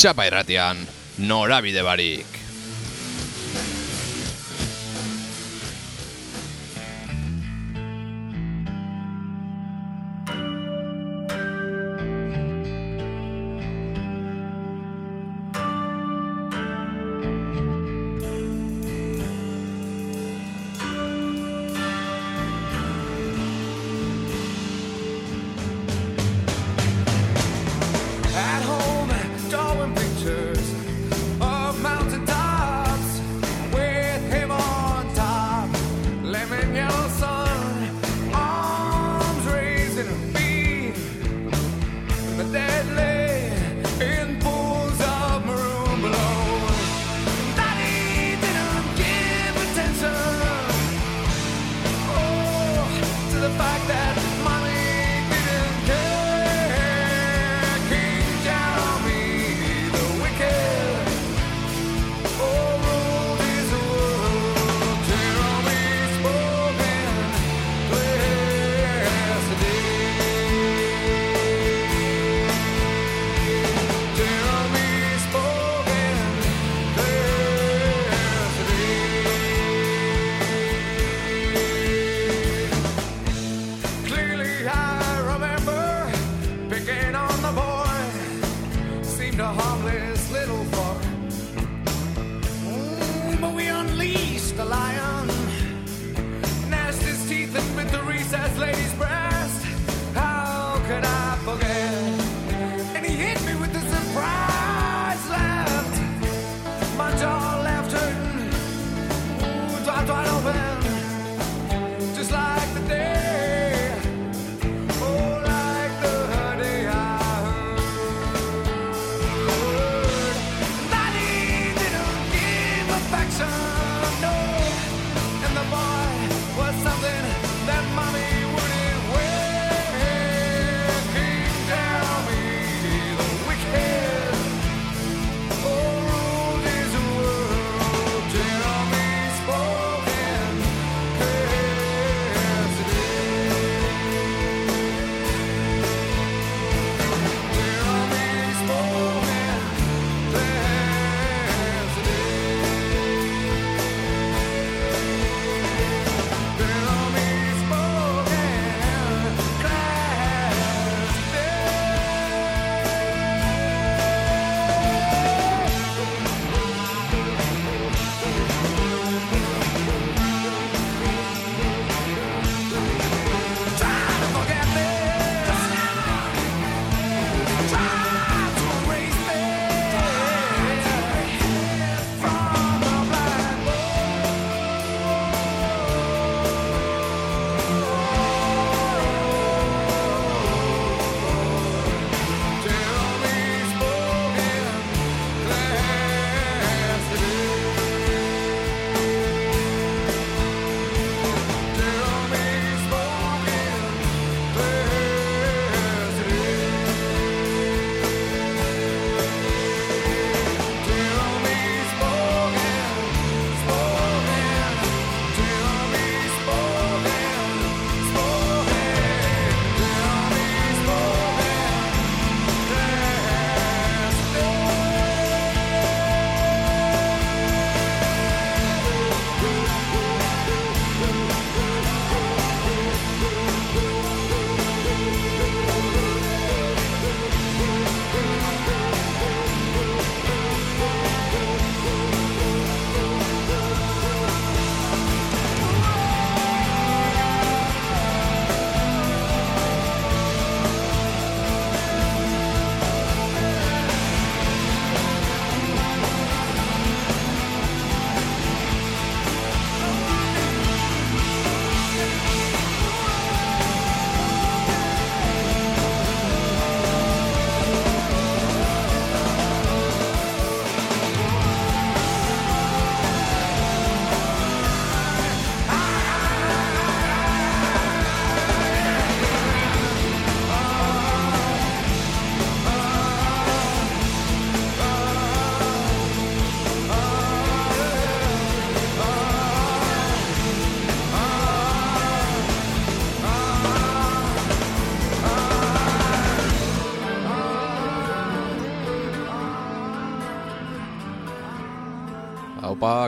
Txapa irratian, norabide barik.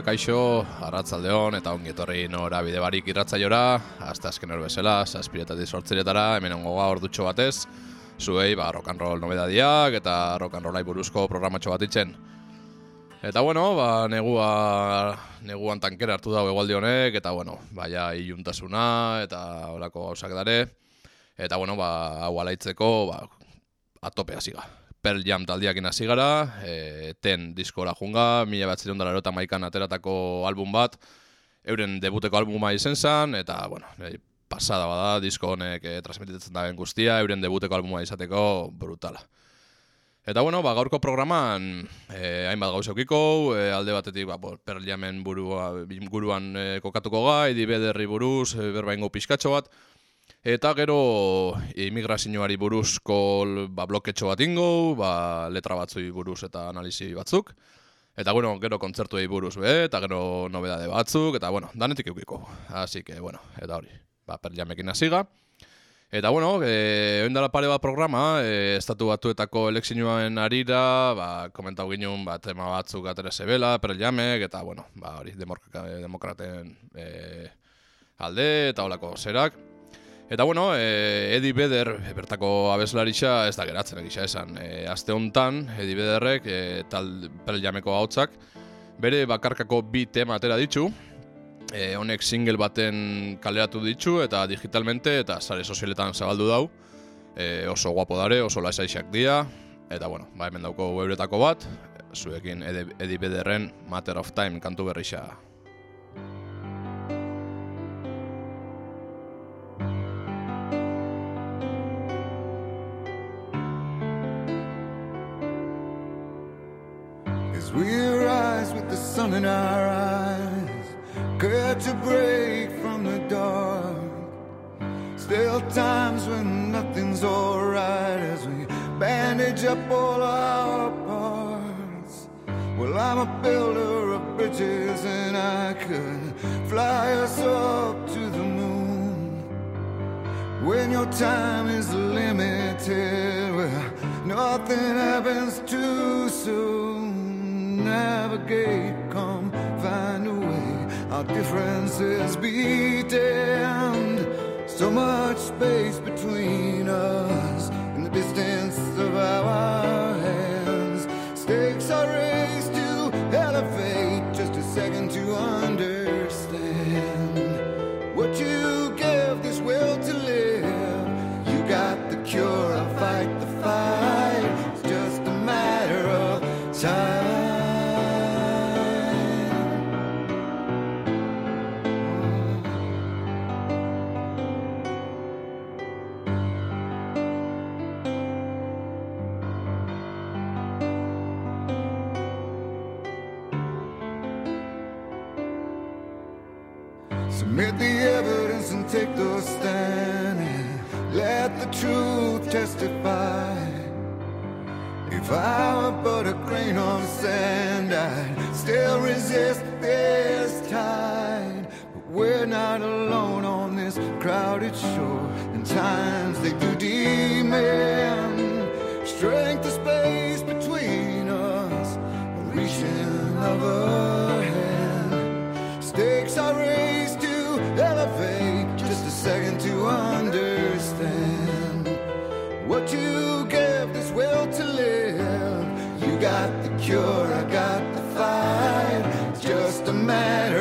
Kaixo, arratzaldeon eta ongi etorri nora bide barik irratzaiora, hasta azken hor bezala, saspiretatik sortziretara, hemen ongo gaur dutxo batez, zuei, ba, rock and roll nobedadiak eta rock and rollai buruzko programatxo bat itzen. Eta bueno, ba, negua, neguan tankera hartu dago egualdi honek, eta bueno, baia iluntasuna eta olako gauzak dare. Eta bueno, ba, hau alaitzeko, ba, atope hasiga. Pearl Jam taldiakin hasi gara, e, ten diskora junga, mila bat ziren dara maikan ateratako album bat, euren debuteko albuma izen zen, eta, bueno, e, pasada bada, disko honek e, transmititzen daben guztia, euren debuteko albuma izateko brutala. Eta bueno, ba, gaurko programan eh, hainbat gauzeukiko, eh, alde batetik ba, bo, Pearl Jamen burua, buruan eh, kokatuko ga, edi bederri buruz, eh, berbaingo pizkatxo bat, eta gero imigrazioari buruzko ba, bloketxo bat ingo, ba, letra batzui buruz eta analizi batzuk, eta bueno, gero kontzertuei buruz be, eta gero nobedade batzuk, eta bueno, danetik eukiko. Así que, bueno, eta hori, ba, Pearl Jamekin hasiga. Eta bueno, e, oindala pare bat programa, e, estatu batuetako elekzioen arira, ba, komentau ginen ba, tema batzuk atera zebela, jamek, eta bueno, ba, hori, demokraten e, alde, eta holako zerak. Eta bueno, e, Edi Beder, bertako abeslaritza, ez da geratzen egisa esan. E, aste hontan, Edi Bederrek, e, tal jameko hautzak, bere bakarkako bi tema atera ditu, e, honek single baten kaleratu ditu eta digitalmente eta sare sozialetan zabaldu dau. E, oso guapo dare, oso lasaixak dira eta bueno, ba hemen dauko euretako bat, zuekin Edi Bederren Matter of Time kantu berrixa. We rise with the sun in our eyes Scared to break from the dark. Still times when nothing's alright as we bandage up all our parts. Well, I'm a builder of bridges and I could fly us up to the moon. When your time is limited, well, nothing happens too soon. Navigate, come find a way our differences be damned. So much space grain of sand, I'd still resist this tide. But we're not alone on this crowded shore, and times they do demand strength of space between us, a reaching of a hand. Stakes are raised to elevate just a second to understand what you cure, I got the fight. It's just a matter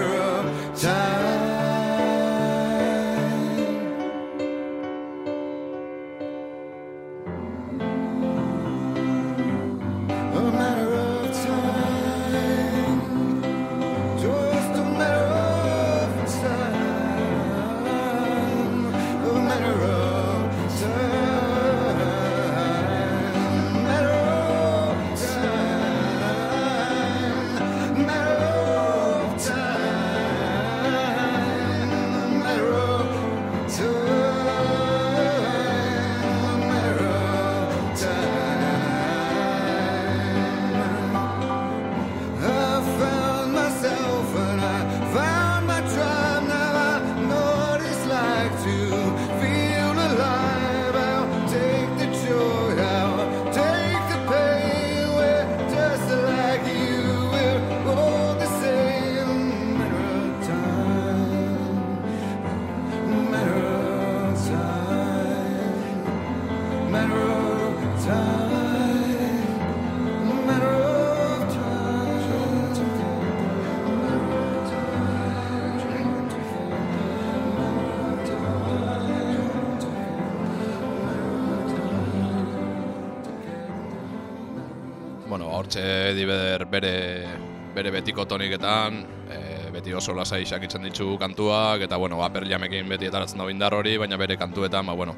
hortxe dibeder bere, bere betiko toniketan, e, beti oso lasai sakitzen ditu kantuak, eta, bueno, Pearl Jamekin beti etaratzen da bindar hori, baina bere kantuetan, ba, bueno,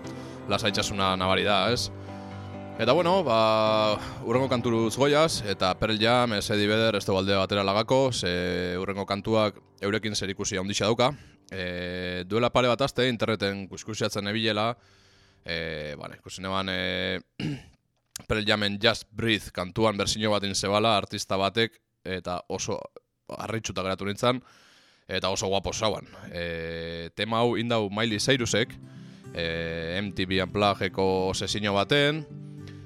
lasaitxasuna nabari da, ez? Eta bueno, ba, urrengo kanturuz goiaz, eta Pearl Jam, ez edi beder, ez aldea batera lagako, ze urrengo kantuak eurekin zer ikusi handixa dauka. E, duela pare bat azte, interneten kuskusiatzen ebilela, e, bane, ikusi neban, e, Pearl Jamen Just Breathe kantuan berzino bat zebala, artista batek, eta oso harritxuta geratu nintzen, eta oso guapo zauan. E, tema hau indau Miley Cyrusek, e, MTV Unpluggeko sesino baten,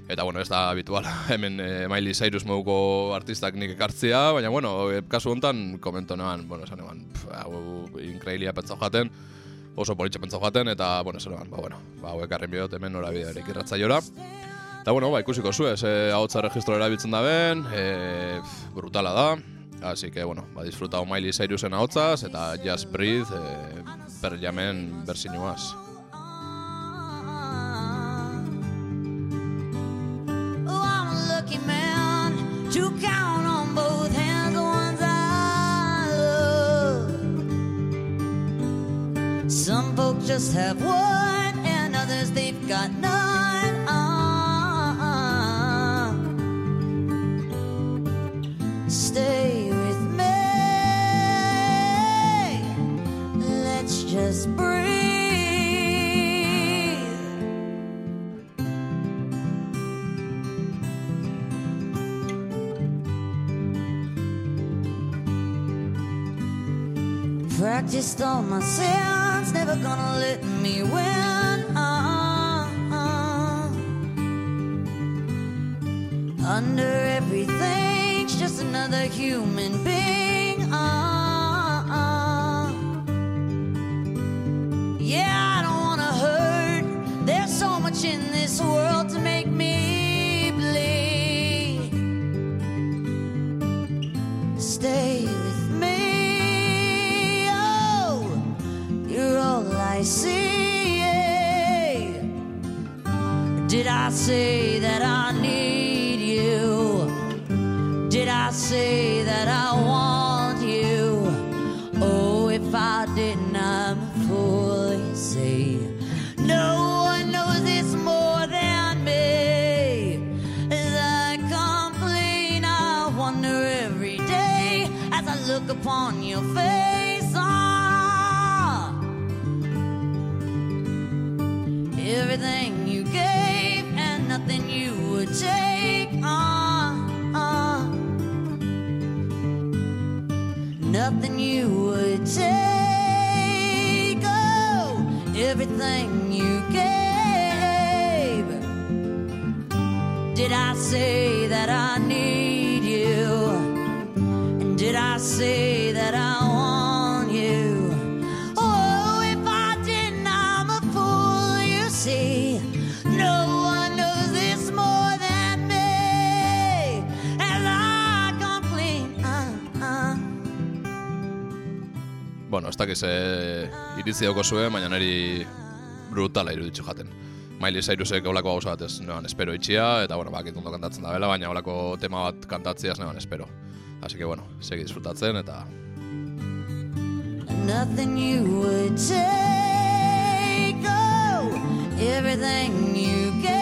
Eta bueno, ez da habituala hemen e, Miley Cyrus moduko artistak nik ekartzea, baina bueno, kasu honetan komento neban, bueno, esan eban, hau inkreilia pentsau jaten, oso politxe pentsau jaten, eta bueno, esan eban, ba bueno, ba hauek arren bihot hemen norabide erik Eta bueno, ba ikusiko zu, ez, e, hau registro erabiltzen da ben, e, brutala da, así que bueno, ba disfrutau Miley Cyrusen hau eta Just Breathe, e, per jamen I love. Some folks just have one, and others they've got none. Practiced all my sins, never gonna let me win. Uh, uh. Under everything's just another human being. Uh, yeah, I don't wanna hurt. There's so much in this world to make me I see. Did I say that I need you? Did I say dakiz e, iritzi dauko zuen, baina niri brutala iruditzu jaten. Miley Cyrusek olako gauza bat ez neban espero itxia, eta bueno, bakit ondo kantatzen da bela, baina olako tema bat kantatzea ez neban espero. Así que bueno, segi disfrutatzen eta... Nothing you would take, oh, everything you gave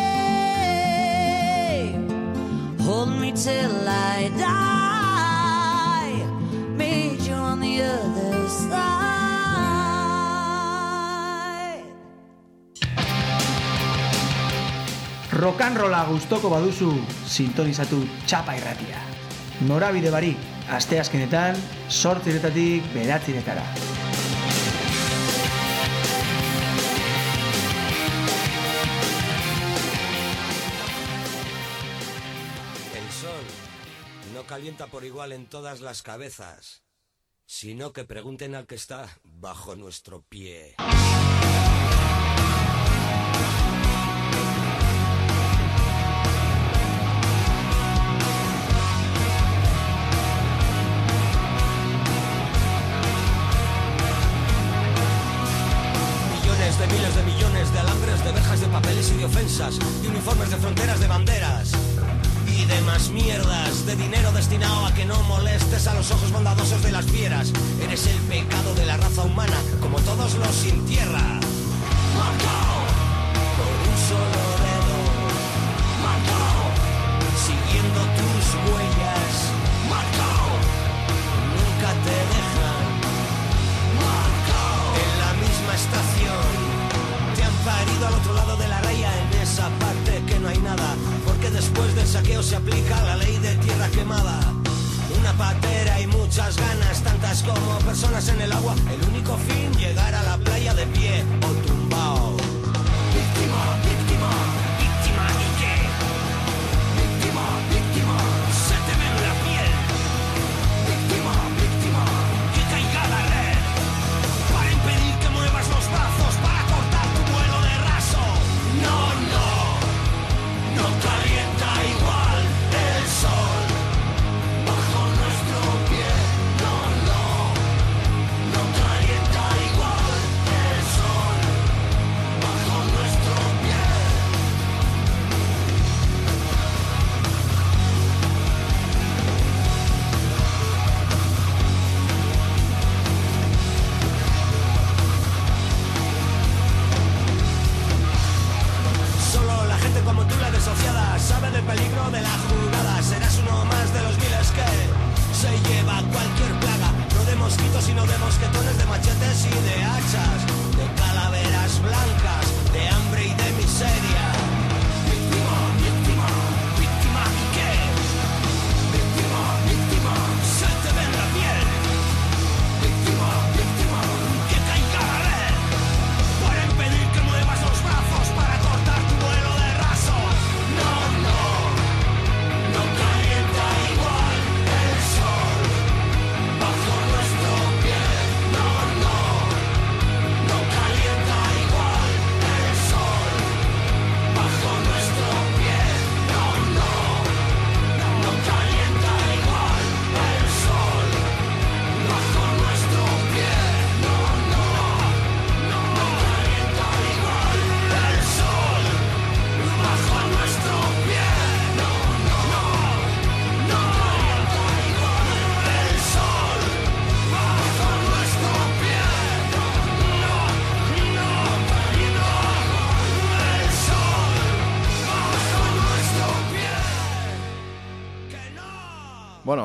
Hold me till I die, made you on the other Rokanrola gustoko baduzu sintonizatu txapa irratia. Norabide barik, aste askenetan, sortziretatik beratziretara. El sol no calienta por igual en todas las cabezas. Sino que pregunten al que está bajo nuestro pie. Millones de miles de millones de alambres, de verjas de papeles y de ofensas, de uniformes de fronteras, de banderas y demás mierdas de dinero destinado a que no molestes a los ojos bondadosos de las fieras. Eres el pecado de la raza humana, como todos los sin tierra. Marcado por un solo dedo. Marcado siguiendo tus huellas. Marcado nunca te dejan. Marcado en la misma estación. Te han parido al otro lado de la raya en esa parte que no hay nada. Después del saqueo se aplica la ley de tierra quemada. Una patera y muchas ganas, tantas como personas en el agua. El único fin, llegar a la playa de pie o tumbao.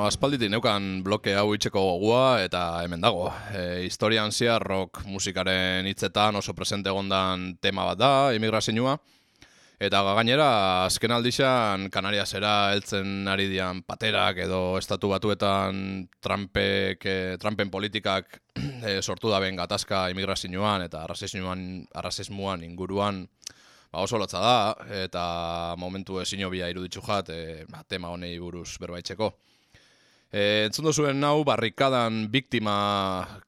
Aspalditik neukan bloke hau itxeko gogua eta hemen dago. E, historian zehar rock musikaren hitzetan oso presente egondan tema bat da, imigrazioa. Eta gainera, azken aldixan Kanariasera heltzen ari dian paterak edo estatu batuetan Trumpek, eh, Trumpen politikak eh, sortu daben gatazka imigrazioan eta arrazismoan, arrazismoan inguruan ba oso lotza da eta momentu ezinobia iruditzu jat e, ba, tema honei buruz berbaitzeko. E, entzun zuen hau barrikadan biktima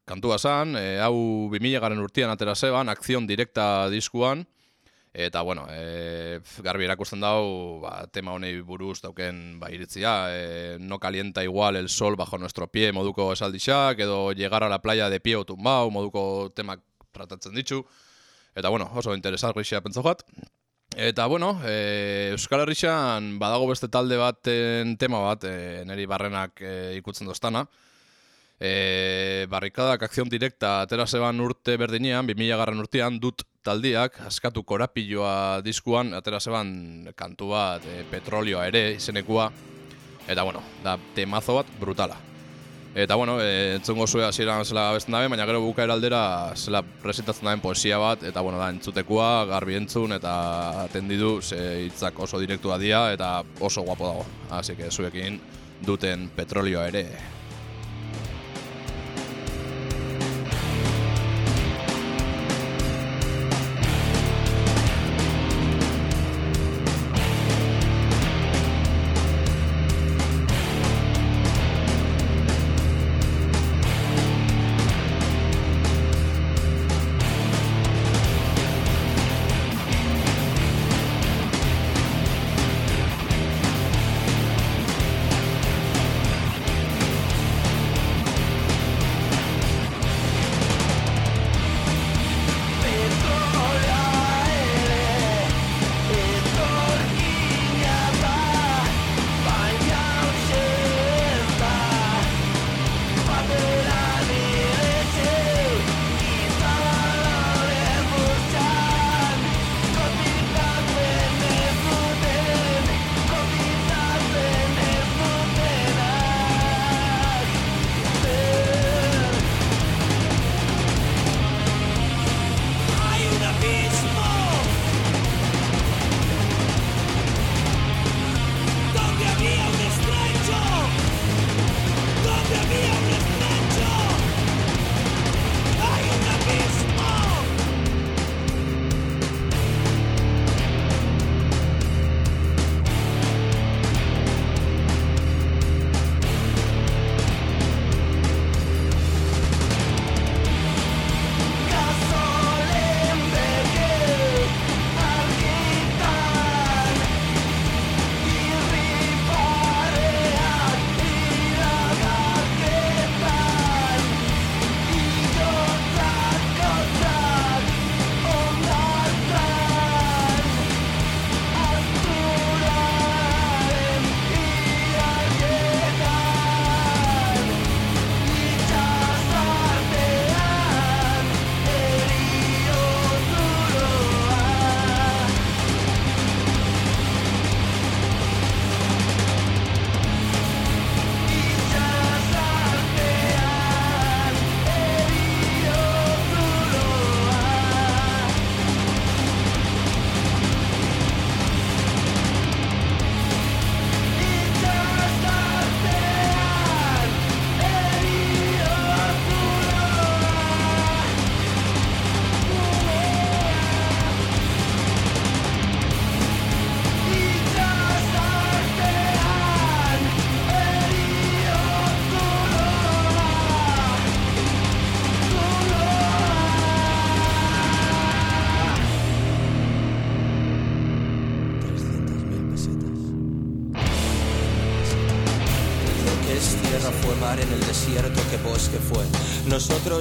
kantua zan, e, hau 2000 garen urtean atera zeban, akzion direkta diskuan, eta bueno, e, garbi erakusten dau ba, tema honei buruz dauken ba, iritzia, e, no calienta igual el sol bajo nuestro pie moduko esaldixak, edo llegar a la playa de pie o tumbao moduko temak tratatzen ditu, eta bueno, oso interesgarria pentsa jat. Eta bueno, e, Euskal Herrixan badago beste talde baten tema bat, e, neri barrenak e, ikutzen doztana. E, barrikadak akzion direkta atera zeban urte berdinean, 2000 garran urtean, dut taldiak, askatu korapilloa diskuan, atera zeban kantu bat, e, petrolioa ere, izenekua. Eta bueno, da temazo bat brutala. Eta bueno, e, entzungo zue hasieran zela abesten dabe, baina gero bukaera aldera zela presentatzen daben poesia bat, eta bueno, da entzutekoa, garbi entzun, eta atendidu, ze hitzak oso direktua dira, eta oso guapo dago. Así que zuekin duten petrolioa ere.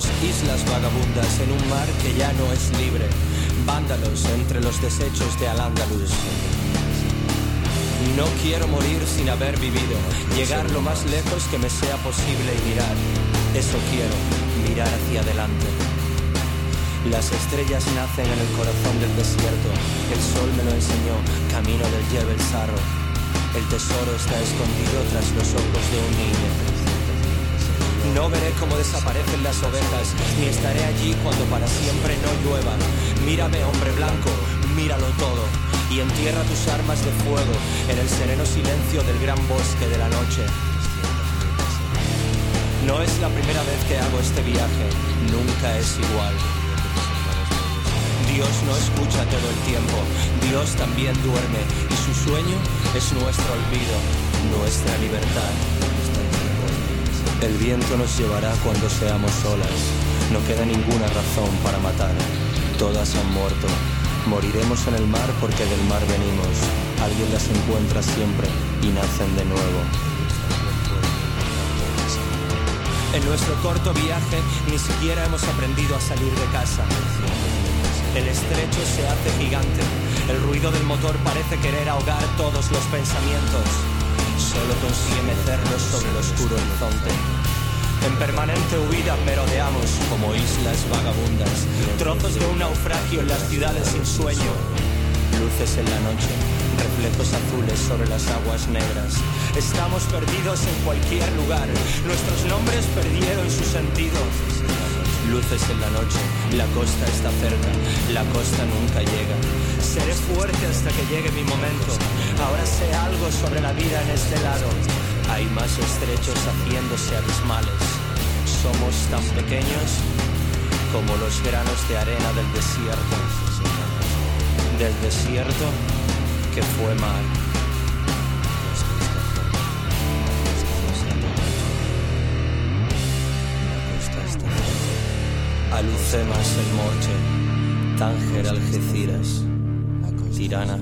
Islas vagabundas en un mar que ya no es libre. Vándalos entre los desechos de Al-Ándalus. No quiero morir sin haber vivido, llegar lo más lejos que me sea posible y mirar. Eso quiero, mirar hacia adelante. Las estrellas nacen en el corazón del desierto, el sol me lo enseñó, camino del Jebel Sarro. El tesoro está escondido tras los ojos de un niño. No veré cómo desaparecen las ovejas, ni estaré allí cuando para siempre no llueva. Mírame, hombre blanco, míralo todo, y entierra tus armas de fuego en el sereno silencio del gran bosque de la noche. No es la primera vez que hago este viaje, nunca es igual. Dios no escucha todo el tiempo, Dios también duerme y su sueño es nuestro olvido, nuestra libertad. El viento nos llevará cuando seamos solas, no queda ninguna razón para matar, todas han muerto. Moriremos en el mar porque del mar venimos, alguien las encuentra siempre y nacen de nuevo. En nuestro corto viaje ni siquiera hemos aprendido a salir de casa. El estrecho se hace gigante. El ruido del motor parece querer ahogar todos los pensamientos. Solo consigue mecernos sobre el oscuro horizonte. En permanente huida merodeamos como islas vagabundas, trozos de un naufragio en las ciudades sin sueño. Luces en la noche, reflejos azules sobre las aguas negras. Estamos perdidos en cualquier lugar, nuestros nombres perdieron su sentido. Luces en la noche, la costa está cerca, la costa nunca llega. Seré fuerte hasta que llegue mi momento. Ahora sé algo sobre la vida en este lado. Hay más estrechos haciéndose abismales. Somos tan pequeños como los granos de arena del desierto. Del desierto que fue mar. Alucemas el Morche, Tánger Algeciras, Tirana,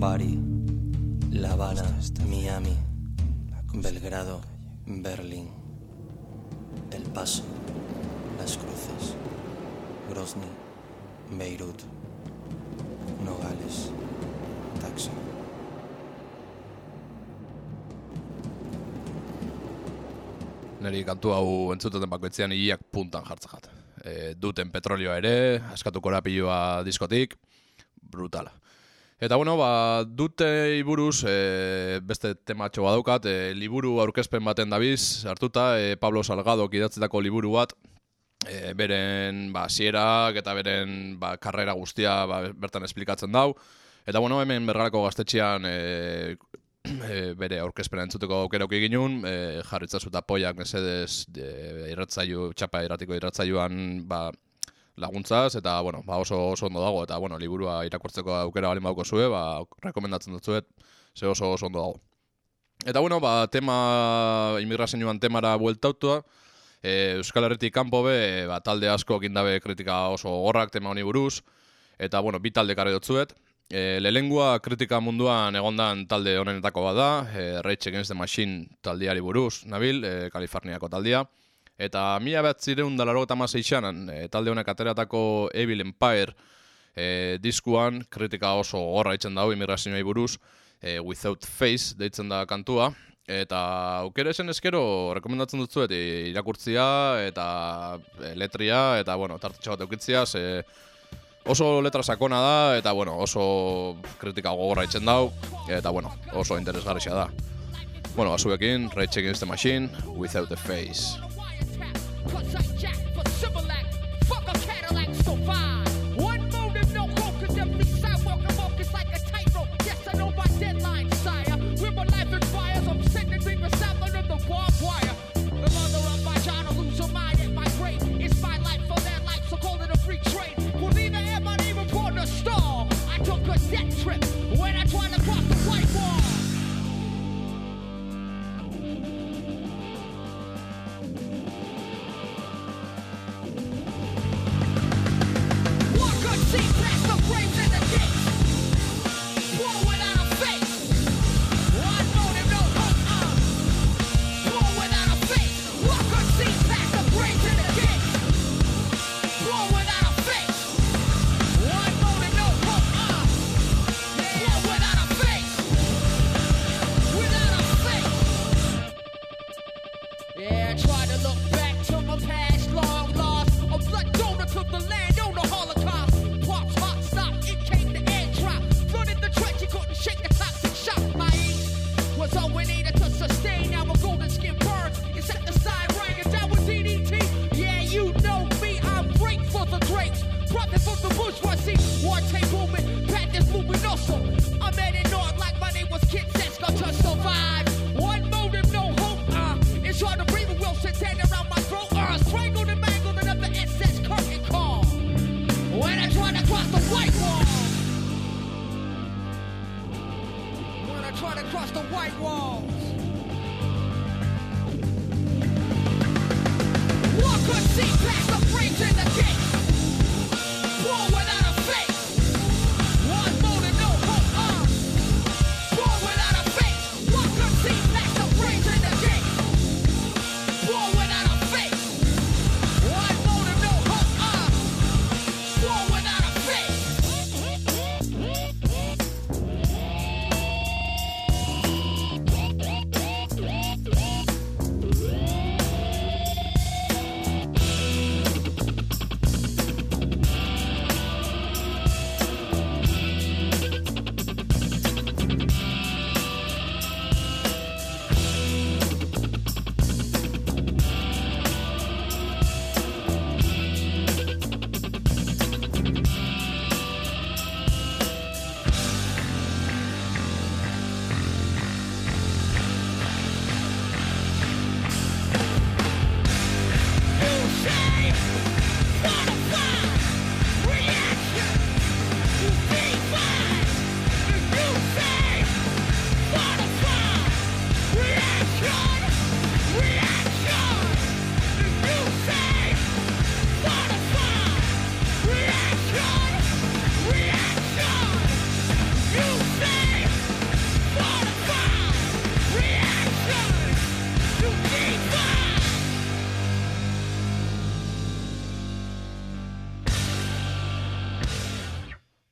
Bari, La Habana, Miami, Belgrado, Berlín, El Paso, Las Cruces, Grozny, Beirut, Nogales, Taxi. Neri kantu hau entzuten bakoitzean hiak puntan jartzen jat. E, duten petrolioa ere, askatuko rapioa diskotik, brutala. Eta bueno, ba, dute iburuz, e, beste tematxo badaukat, e, liburu aurkezpen baten dabiz, hartuta, e, Pablo Salgado idatzetako liburu bat, e, beren ba, sierak eta beren ba, karrera guztia ba, bertan esplikatzen dau. Eta bueno, hemen bergarako gaztetxean e, e, bere aurkezpena entzuteko aukerauki ginun, e, jarritzazuta poiak mesedez e, irratzaiu, txapa irratiko irratzaiuan ba, laguntzaz, eta bueno, ba oso, oso ondo dago, eta bueno, liburua irakurtzeko aukera balin bauko zue, ba, rekomendatzen dut zuet, ze oso oso ondo dago. Eta bueno, ba, tema, inmigrazioan temara bueltautua, e, Euskal Herritik kanpo be, ba, talde asko kindabe kritika oso gorrak tema honi buruz, eta bueno, bi talde karri dutzuet, E, lelengua kritika munduan egondan talde honenetako bada, e, Rage Against the Machine taldiari buruz, nabil, e, Kaliforniako taldia. Eta mila bat zireun dalaro eta e, talde honek ateratako Evil Empire e, diskuan kritika oso gorra itzen dago immigrazioa buruz, e, Without Face deitzen da kantua. Eta aukera esen eskero, rekomendatzen dut zuet, irakurtzia eta letria, eta bueno, tartetxe bat eukitzia, ze oso letra sakona da, eta bueno, oso kritika gogorra itzen dau, eta bueno, oso interesgarria da. Bueno, azuekin, Rage Against the Machine, Without the Face. Plus I jack for civil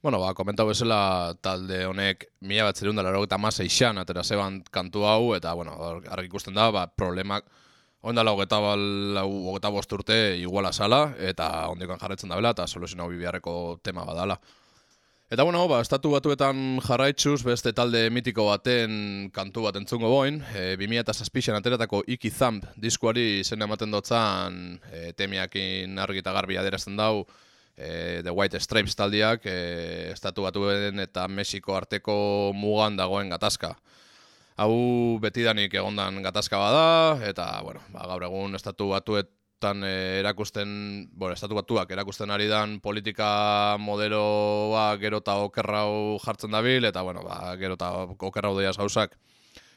Bueno, ba, komentau bezala talde honek mila bat zerunda laro eta maseixan atera zeban kantu hau, eta, bueno, argi ikusten da, ba, problemak ondala hogeta, bal, hogeta bost urte iguala sala, eta ondikan jarretzen da bela, eta soluzio bibiarreko tema badala. Eta bueno, ba, estatu batuetan jarraitzuz beste talde mitiko baten kantu bat entzungo boin, e, 2006an ateratako Iki Thump diskuari zen ematen dotzan e, temiakin argi eta garbi adierazten dau e, The White Stripes taldiak e, estatu batuen eta Mexiko arteko mugan dagoen gatazka. Hau betidanik egondan gatazka bada, eta bueno, ba, gaur egun estatu batuetan e, erakusten, bueno, estatu batuak erakusten ari dan politika modeloa gero eta okerrau jartzen dabil, eta bueno, ba, gero eta okerrau deiaz gauzak.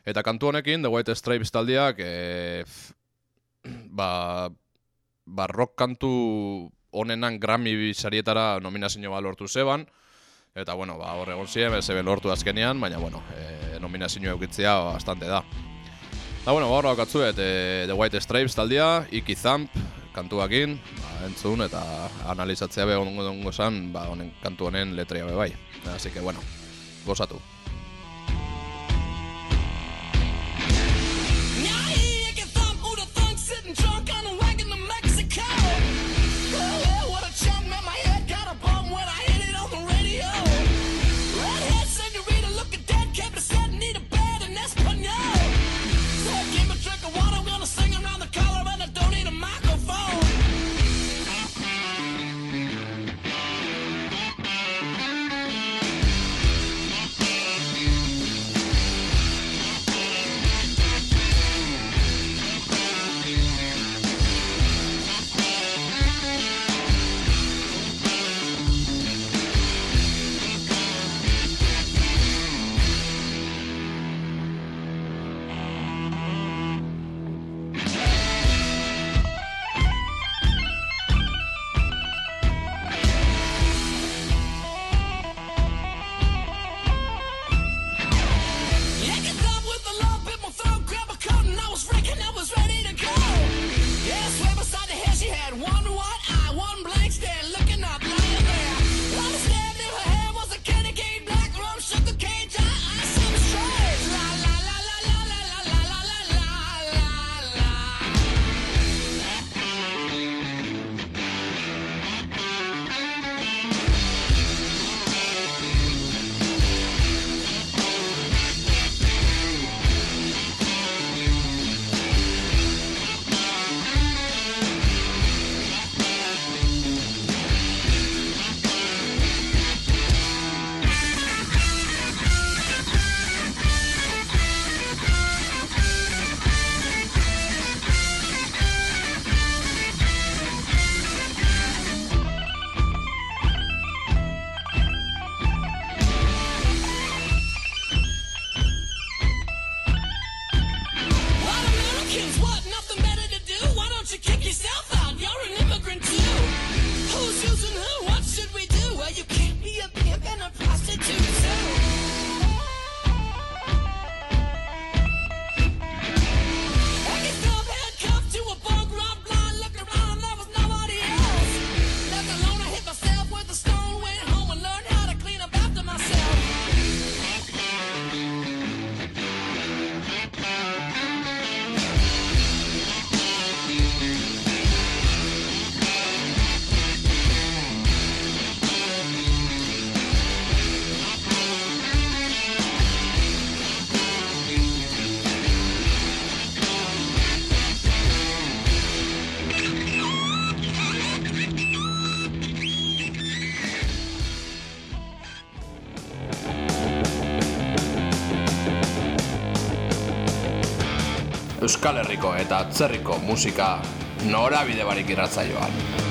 Eta kantu honekin, The White Stripes taldiak, e, f- ba, ba, rock kantu honenan Grammy sarietara nominazio bat lortu zeban, eta bueno, ba, hor egon ziren, zebe lortu azkenean, baina bueno, e, nominazio eukitzea bastante da. Da bueno, ba, hor bakatzuet, e, The White Stripes taldia, Iki Thump, kantuakin, ba, entzun eta analizatzea be ongo esan, ba, honen kantu honen letria be bai. Así que bueno, gozatu. Euskal Herriko eta atzerriko musika norabide barik irratzaioan.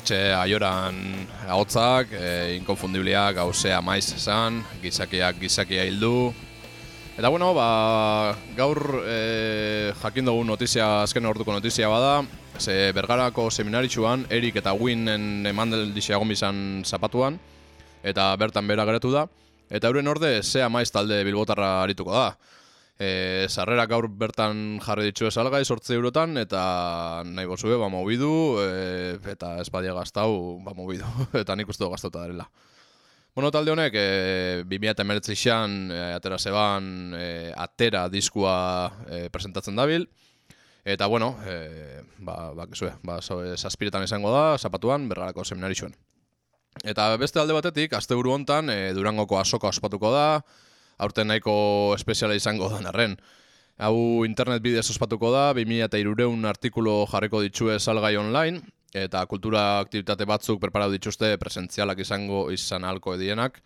Hortxe aioran ahotzak, e, inkonfundibliak gauzea maiz esan, gizakiak gizakia hildu, Eta bueno, ba, gaur e, jakin dugu notizia, azken orduko notizia bada, ze bergarako seminaritxuan, Erik eta Winen emandeldixe egon bizan zapatuan, eta bertan bera geratu da, eta euren orde zea maiz talde bilbotarra arituko da. E, sarrera gaur bertan jarri ditzu salgai sortze eurotan, eta nahi bozue, ba, mobidu, e, eta espadia gaztau, ba, mobidu, eta nik uste du gaztauta darela. Bueno, talde honek, e, 2008an e, atera zeban e, atera diskua e, presentatzen dabil. Eta, bueno, e, ba, ba, kesue, ba, so, e, zazpiretan izango da, zapatuan, bergarako seminari zuen. Eta beste alde batetik, azte buru hontan, e, Durangoko asoka ospatuko da, aurten nahiko espeziala izango da arren. Hau internet bidez ospatuko da, 2003 artikulu jarriko ditxue salgai online, eta kultura aktivitate batzuk preparatu dituzte presentzialak izango izan halko edienak.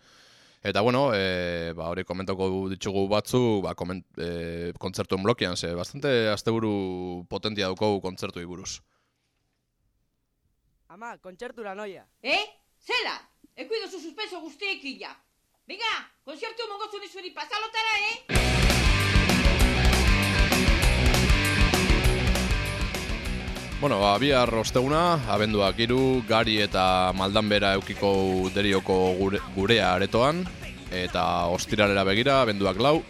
Eta bueno, e, ba, hori komentoko ditugu batzu ba, koment, e, kontzertuen blokean, ze bastante asteburu potentia dukogu kontzertu buruz. Ama, kontzertura noia. Eh? Zela? Ekuido zu suspenso guztiekin ja. Venga, konzertu mongo zuni zuri pasalotara, eh? Bueno, ba, bihar osteguna, abenduak iru, gari eta maldanbera eukiko derioko gure, gurea aretoan, eta ostiralera begira, abenduak lau,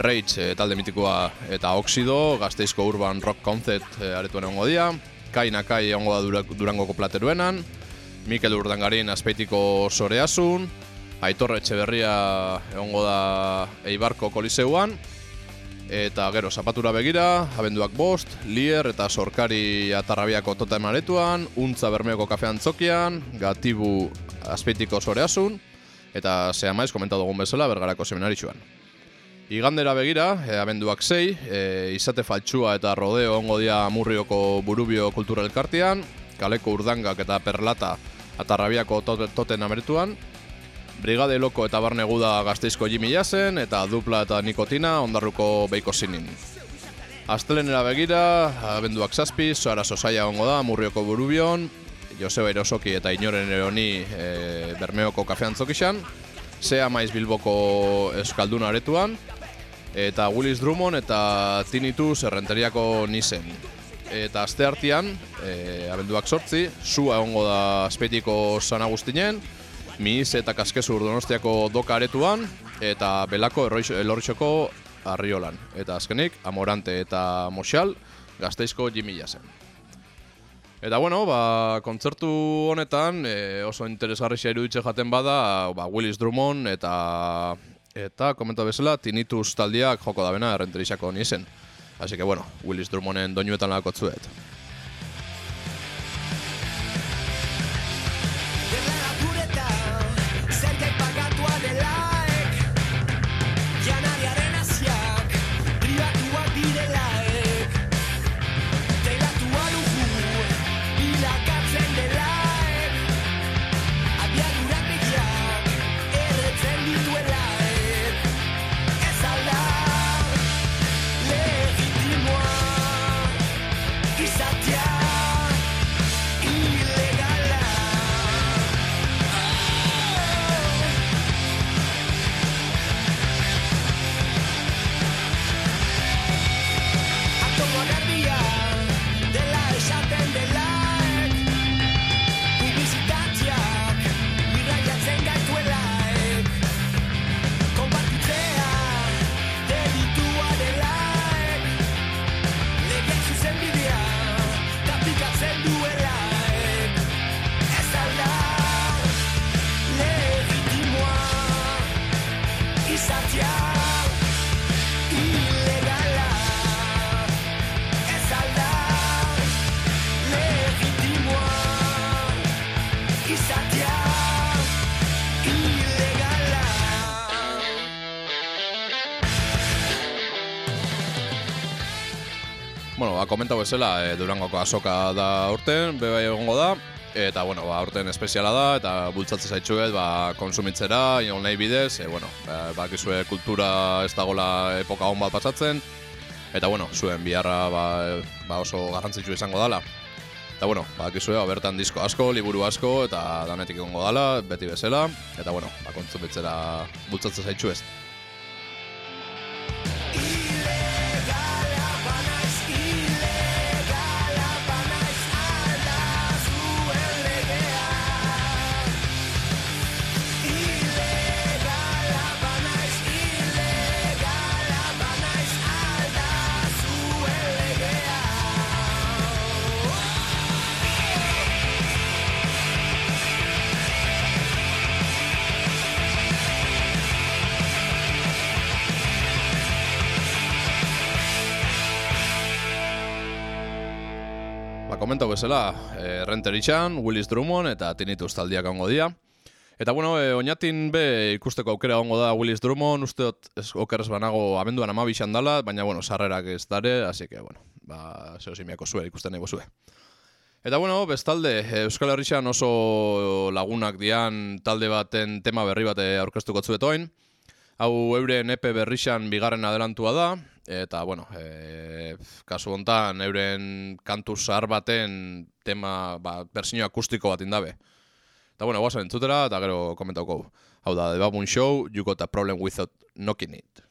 Rage eh, talde mitikoa eta Oxido, gazteizko urban rock concert eh, aretoan egongo dira, Kai Nakai egongo da Dura- Durangoko plateruenan, Mikel Urdangarin azpeitiko soreasun, Aitor Etxeberria egongo da Eibarko koliseuan, Eta gero, zapatura begira, abenduak bost, lier eta sorkari atarrabiako tota emaretuan, untza bermeoko kafean tzokian, gatibu azpeitiko soreasun, eta zea maiz, komentatu dugun bezala, bergarako seminaritxuan. Igandera begira, e, abenduak sei, e, izate faltsua eta rodeo ongo dia amurrioko burubio kultura elkartean, kaleko urdangak eta perlata atarrabiako tote, toten ameretuan, Brigade Loko eta Barne Guda gazteizko Jimmy Jasen eta Dupla eta Nikotina ondarruko beiko zinin. Astelenera begira, abenduak zazpi, Soara Sosaia ongo da, Murrioko Burubion, Joseba Irosoki eta Inoren Eroni e, Bermeoko kafean zokixan, Sea Maiz Bilboko Euskalduna aretuan, eta Willis Drummond eta Tinnitus errenteriako nisen. Eta aste hartian, e, abenduak sortzi, sua egongo da azpeitiko San Agustinen, Miz eta Kaskezu Donostiako doka aretuan, eta Belako Elortxoko Arriolan. Eta azkenik, Amorante eta Moxal, Gazteizko Jimmy Jasen. Eta bueno, ba, kontzertu honetan e, oso interesgarria iruditze jaten bada, ba, Willis Drummond eta eta komenta bezala Tinnitus taldiak joko da bena errenterixako nizen. Así que bueno, Willis Drummonden doinuetan lakotzuet. Komentau bezala, e, Durangoko azoka da urten, bebe egongo da, eta, bueno, ba, urten espeziala da, eta bultzatzen zaitxuet, ba, konsumitzera, nahi bidez, e, bueno, ba, kultura ez dagola epoka hon bat pasatzen, eta, bueno, zuen biharra ba, ba oso garrantzitsu izango dala. Eta, bueno, bakizue, ba, bertan disko asko, liburu asko, eta danetik egongo dala, beti bezala, eta, bueno, ba, kontsumitzera bultzatzen zaitxuet. Bezala, e, Renter Itxan, Willis Drummond eta Tinnitus taldiak ongo dia. Eta bueno, e, oinatin be ikusteko aukera ongo da Willis Drummond, usteot ez okerrez banago abenduan amabixan dala, baina bueno, sarrerak ez dare, así que bueno, ba, zeo simiako zue, ikusten nahi zue. Eta bueno, bestalde, Euskal Herrixan oso lagunak dian talde baten tema berri bate aurkeztuko zuetoin. Hau euren epe berrixan bigarren adelantua da, eta bueno, e, kasu hontan euren kantu zahar baten tema, ba, bersio akustiko bat indabe. Eta bueno, guazen entzutera, eta gero komentauko. Hau da, The Baboon Show, You Got a Problem Without Knocking It.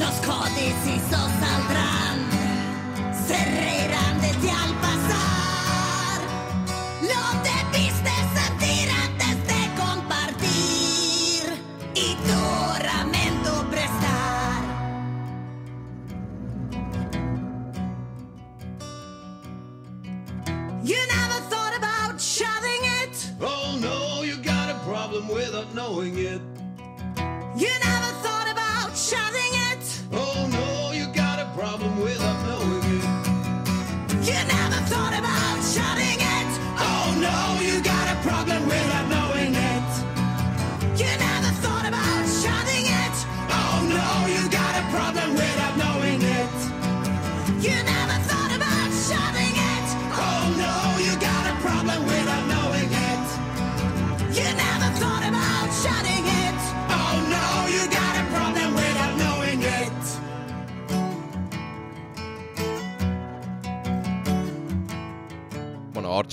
Los codiciosos saldrán, se reirán de ti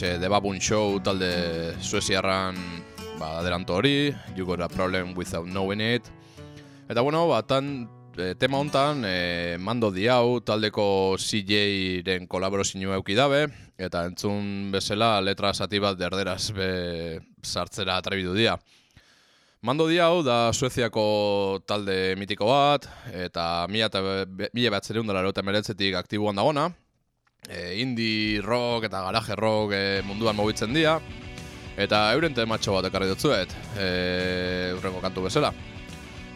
Hortxe, The Baboon Show talde sueziarran ba, adelanto hori, You Got a Problem Without Knowing It. Eta bueno, ba, tan, e, tema hontan, e, mando diau taldeko CJ-ren kolaborazioa euki dabe, eta entzun bezala letra zati bat derderaz be sartzera atrebidu dia. Mando diau da Sueziako talde mitiko bat, eta mila, eta mila batzereun dela meretzetik aktiboan dagona, e, indie rock eta garaje rock e, munduan mugitzen dira. Eta euren tematxo bat ekarri dutzuet e, urrengo kantu bezala.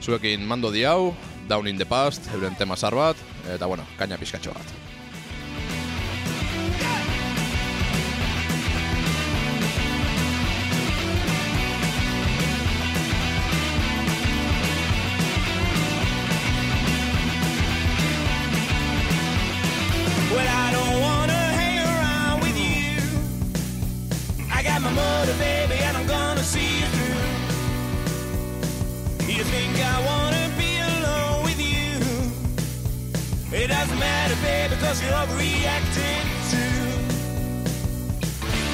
Zuekin mando di hau Down in the Past, euren tema zar bat eta bueno, kaina pizkatxo bat because you're reacting to.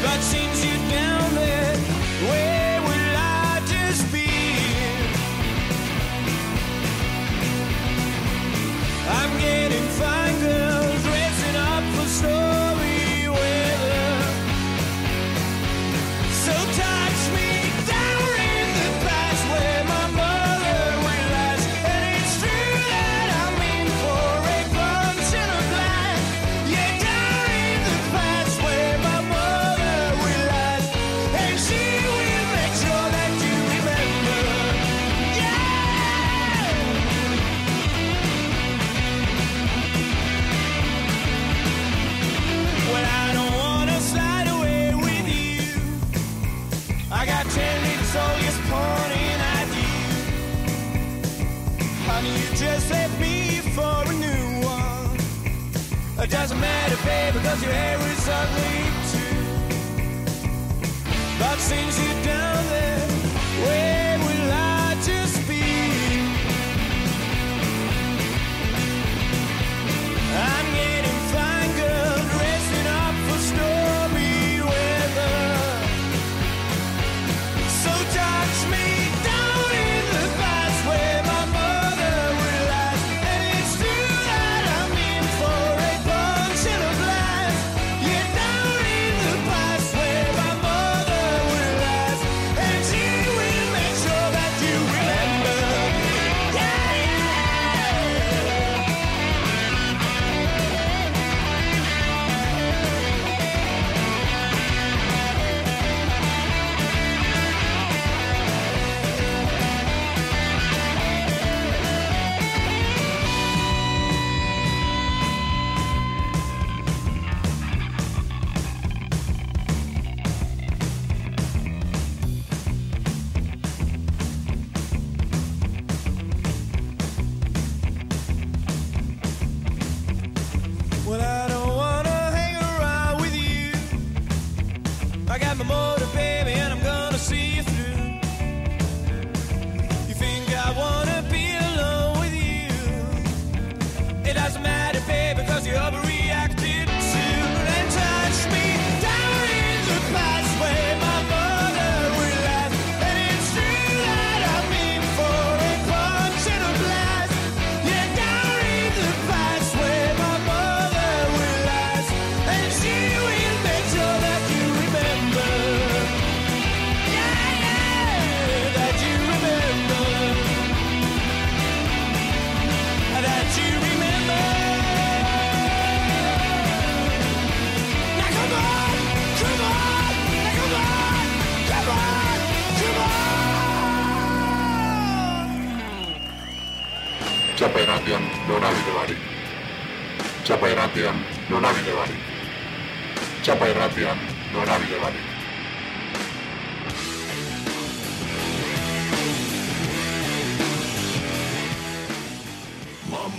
But seems you've been. it doesn't matter, babe, because your hair is ugly too. But since you've done.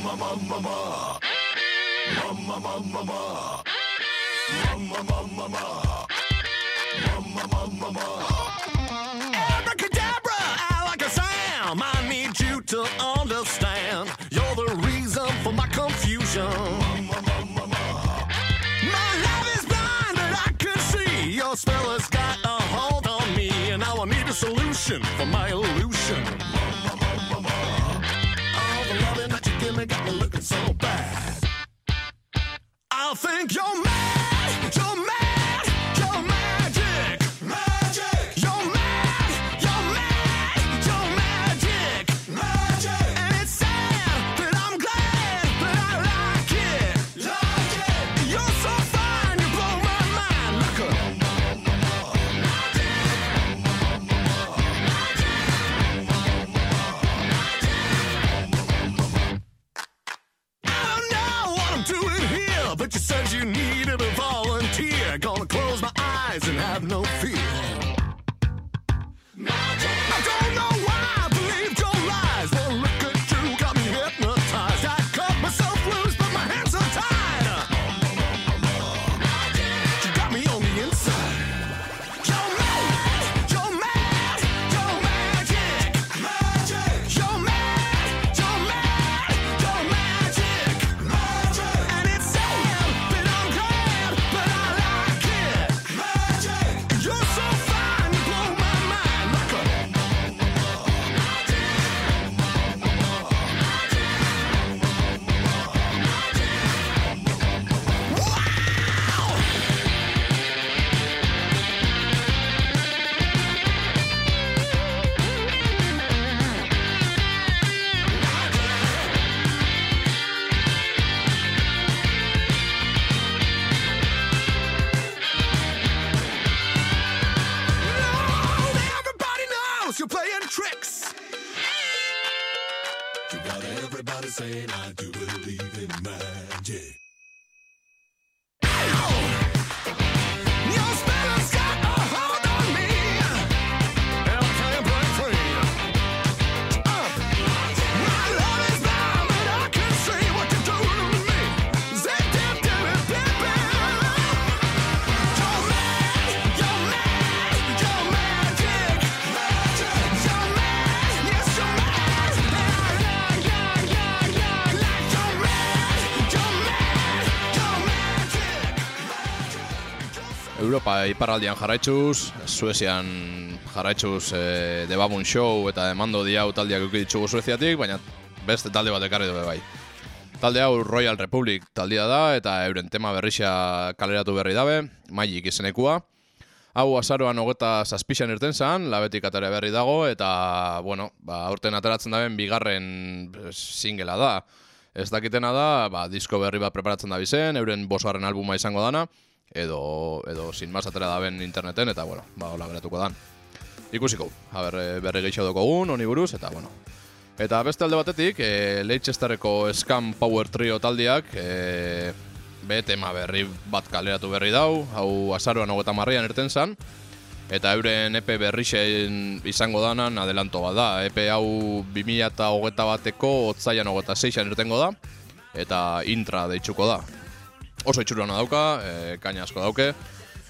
Mama, mama, mama, mama, mama, mama, mama, mama, ma. Mamma. Abracadabra, I like a sound. I need you to understand. You're the reason for my confusion. Mamma, mamma. My love is blind, but I can see your spell has got a hold on me, and now I need a solution for my illusion. got me looking so bad. I think you're mad, you're mad. no fear. Iparraldian jarraitzuz, Suezian jarraitzuz e, The Baboon Show eta demando diau taldeak ditugu Sueziatik, baina beste talde bat ekarri dugu bai. Talde hau Royal Republic taldea da eta euren tema berrisa kaleratu berri dabe, Magic izenekua. Hau azaroan hogeta zazpixan irten zan, labetik atare berri dago, eta, bueno, ba, aurten ateratzen daben bigarren eh, singela da. Ez dakitena da, ba, disko berri bat preparatzen da bizen, euren bosgarren albuma izango dana, edo, edo sin mas atera daben interneten, eta, bueno, ba, hola geratuko dan. Ikusiko, haber, eh, berri gehiago dukogun, honi buruz, eta, bueno. Eta beste alde batetik, e, Leicestesterreko Scam Power Trio taldeak, e, be tema berri bat kaleratu berri dau, hau azaroan hogeta marrian erten zan, eta euren EP berrixen izango danan adelanto bat da. EP hau 2008 bateko otzaian hogeta seixan ertengo da, eta intra deitzuko da. Oso itxurana dauka, e, kaina asko dauke,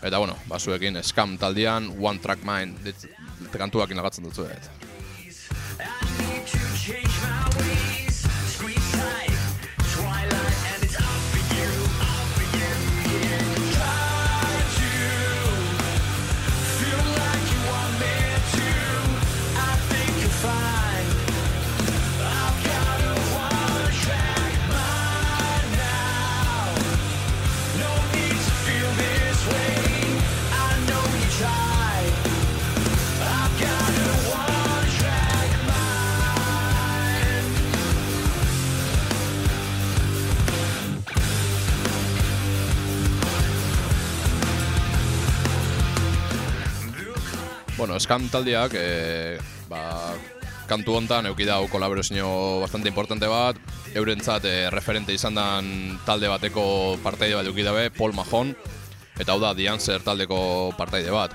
eta bueno, basuekin Scam taldean One Track Mind dit- kantuak inagatzen dutzu. Eta. Bueno, Scam taldeak, e, ba, kantu hontan euki dau kolaborazio bastante importante bat, eurentzat e, referente izan dan talde bateko partaide bat euki dabe, Paul Mahon, eta hau da Answer taldeko partaide bat.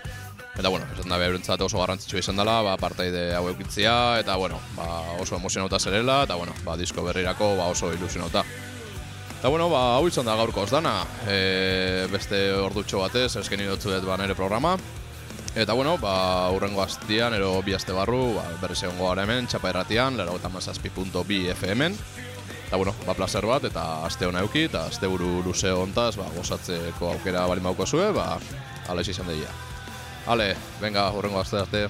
Eta bueno, esan dabe eurentzat oso garrantzitsua izan dela, ba, partaide hau eukitzia, eta bueno, ba, oso emozionauta zerela, eta bueno, ba, disko berrirako ba, oso ilusionauta. Eta bueno, ba, hau izan da gaurko dana, e, beste ordutxo batez, esken idotzuet ba, nere programa, Eta bueno, ba, urrengo astian, ero bi aste barru, ba, berriz egongo gara hemen, txapa erratian, lero eta mazazpi.bi FM-en. Eta bueno, ba, placer bat, eta aste hona euki, eta aste buru luze hontaz, ba, gozatzeko aukera bali mauko zue, ba, ala izan deia. Ale, venga, urrengo aste arte.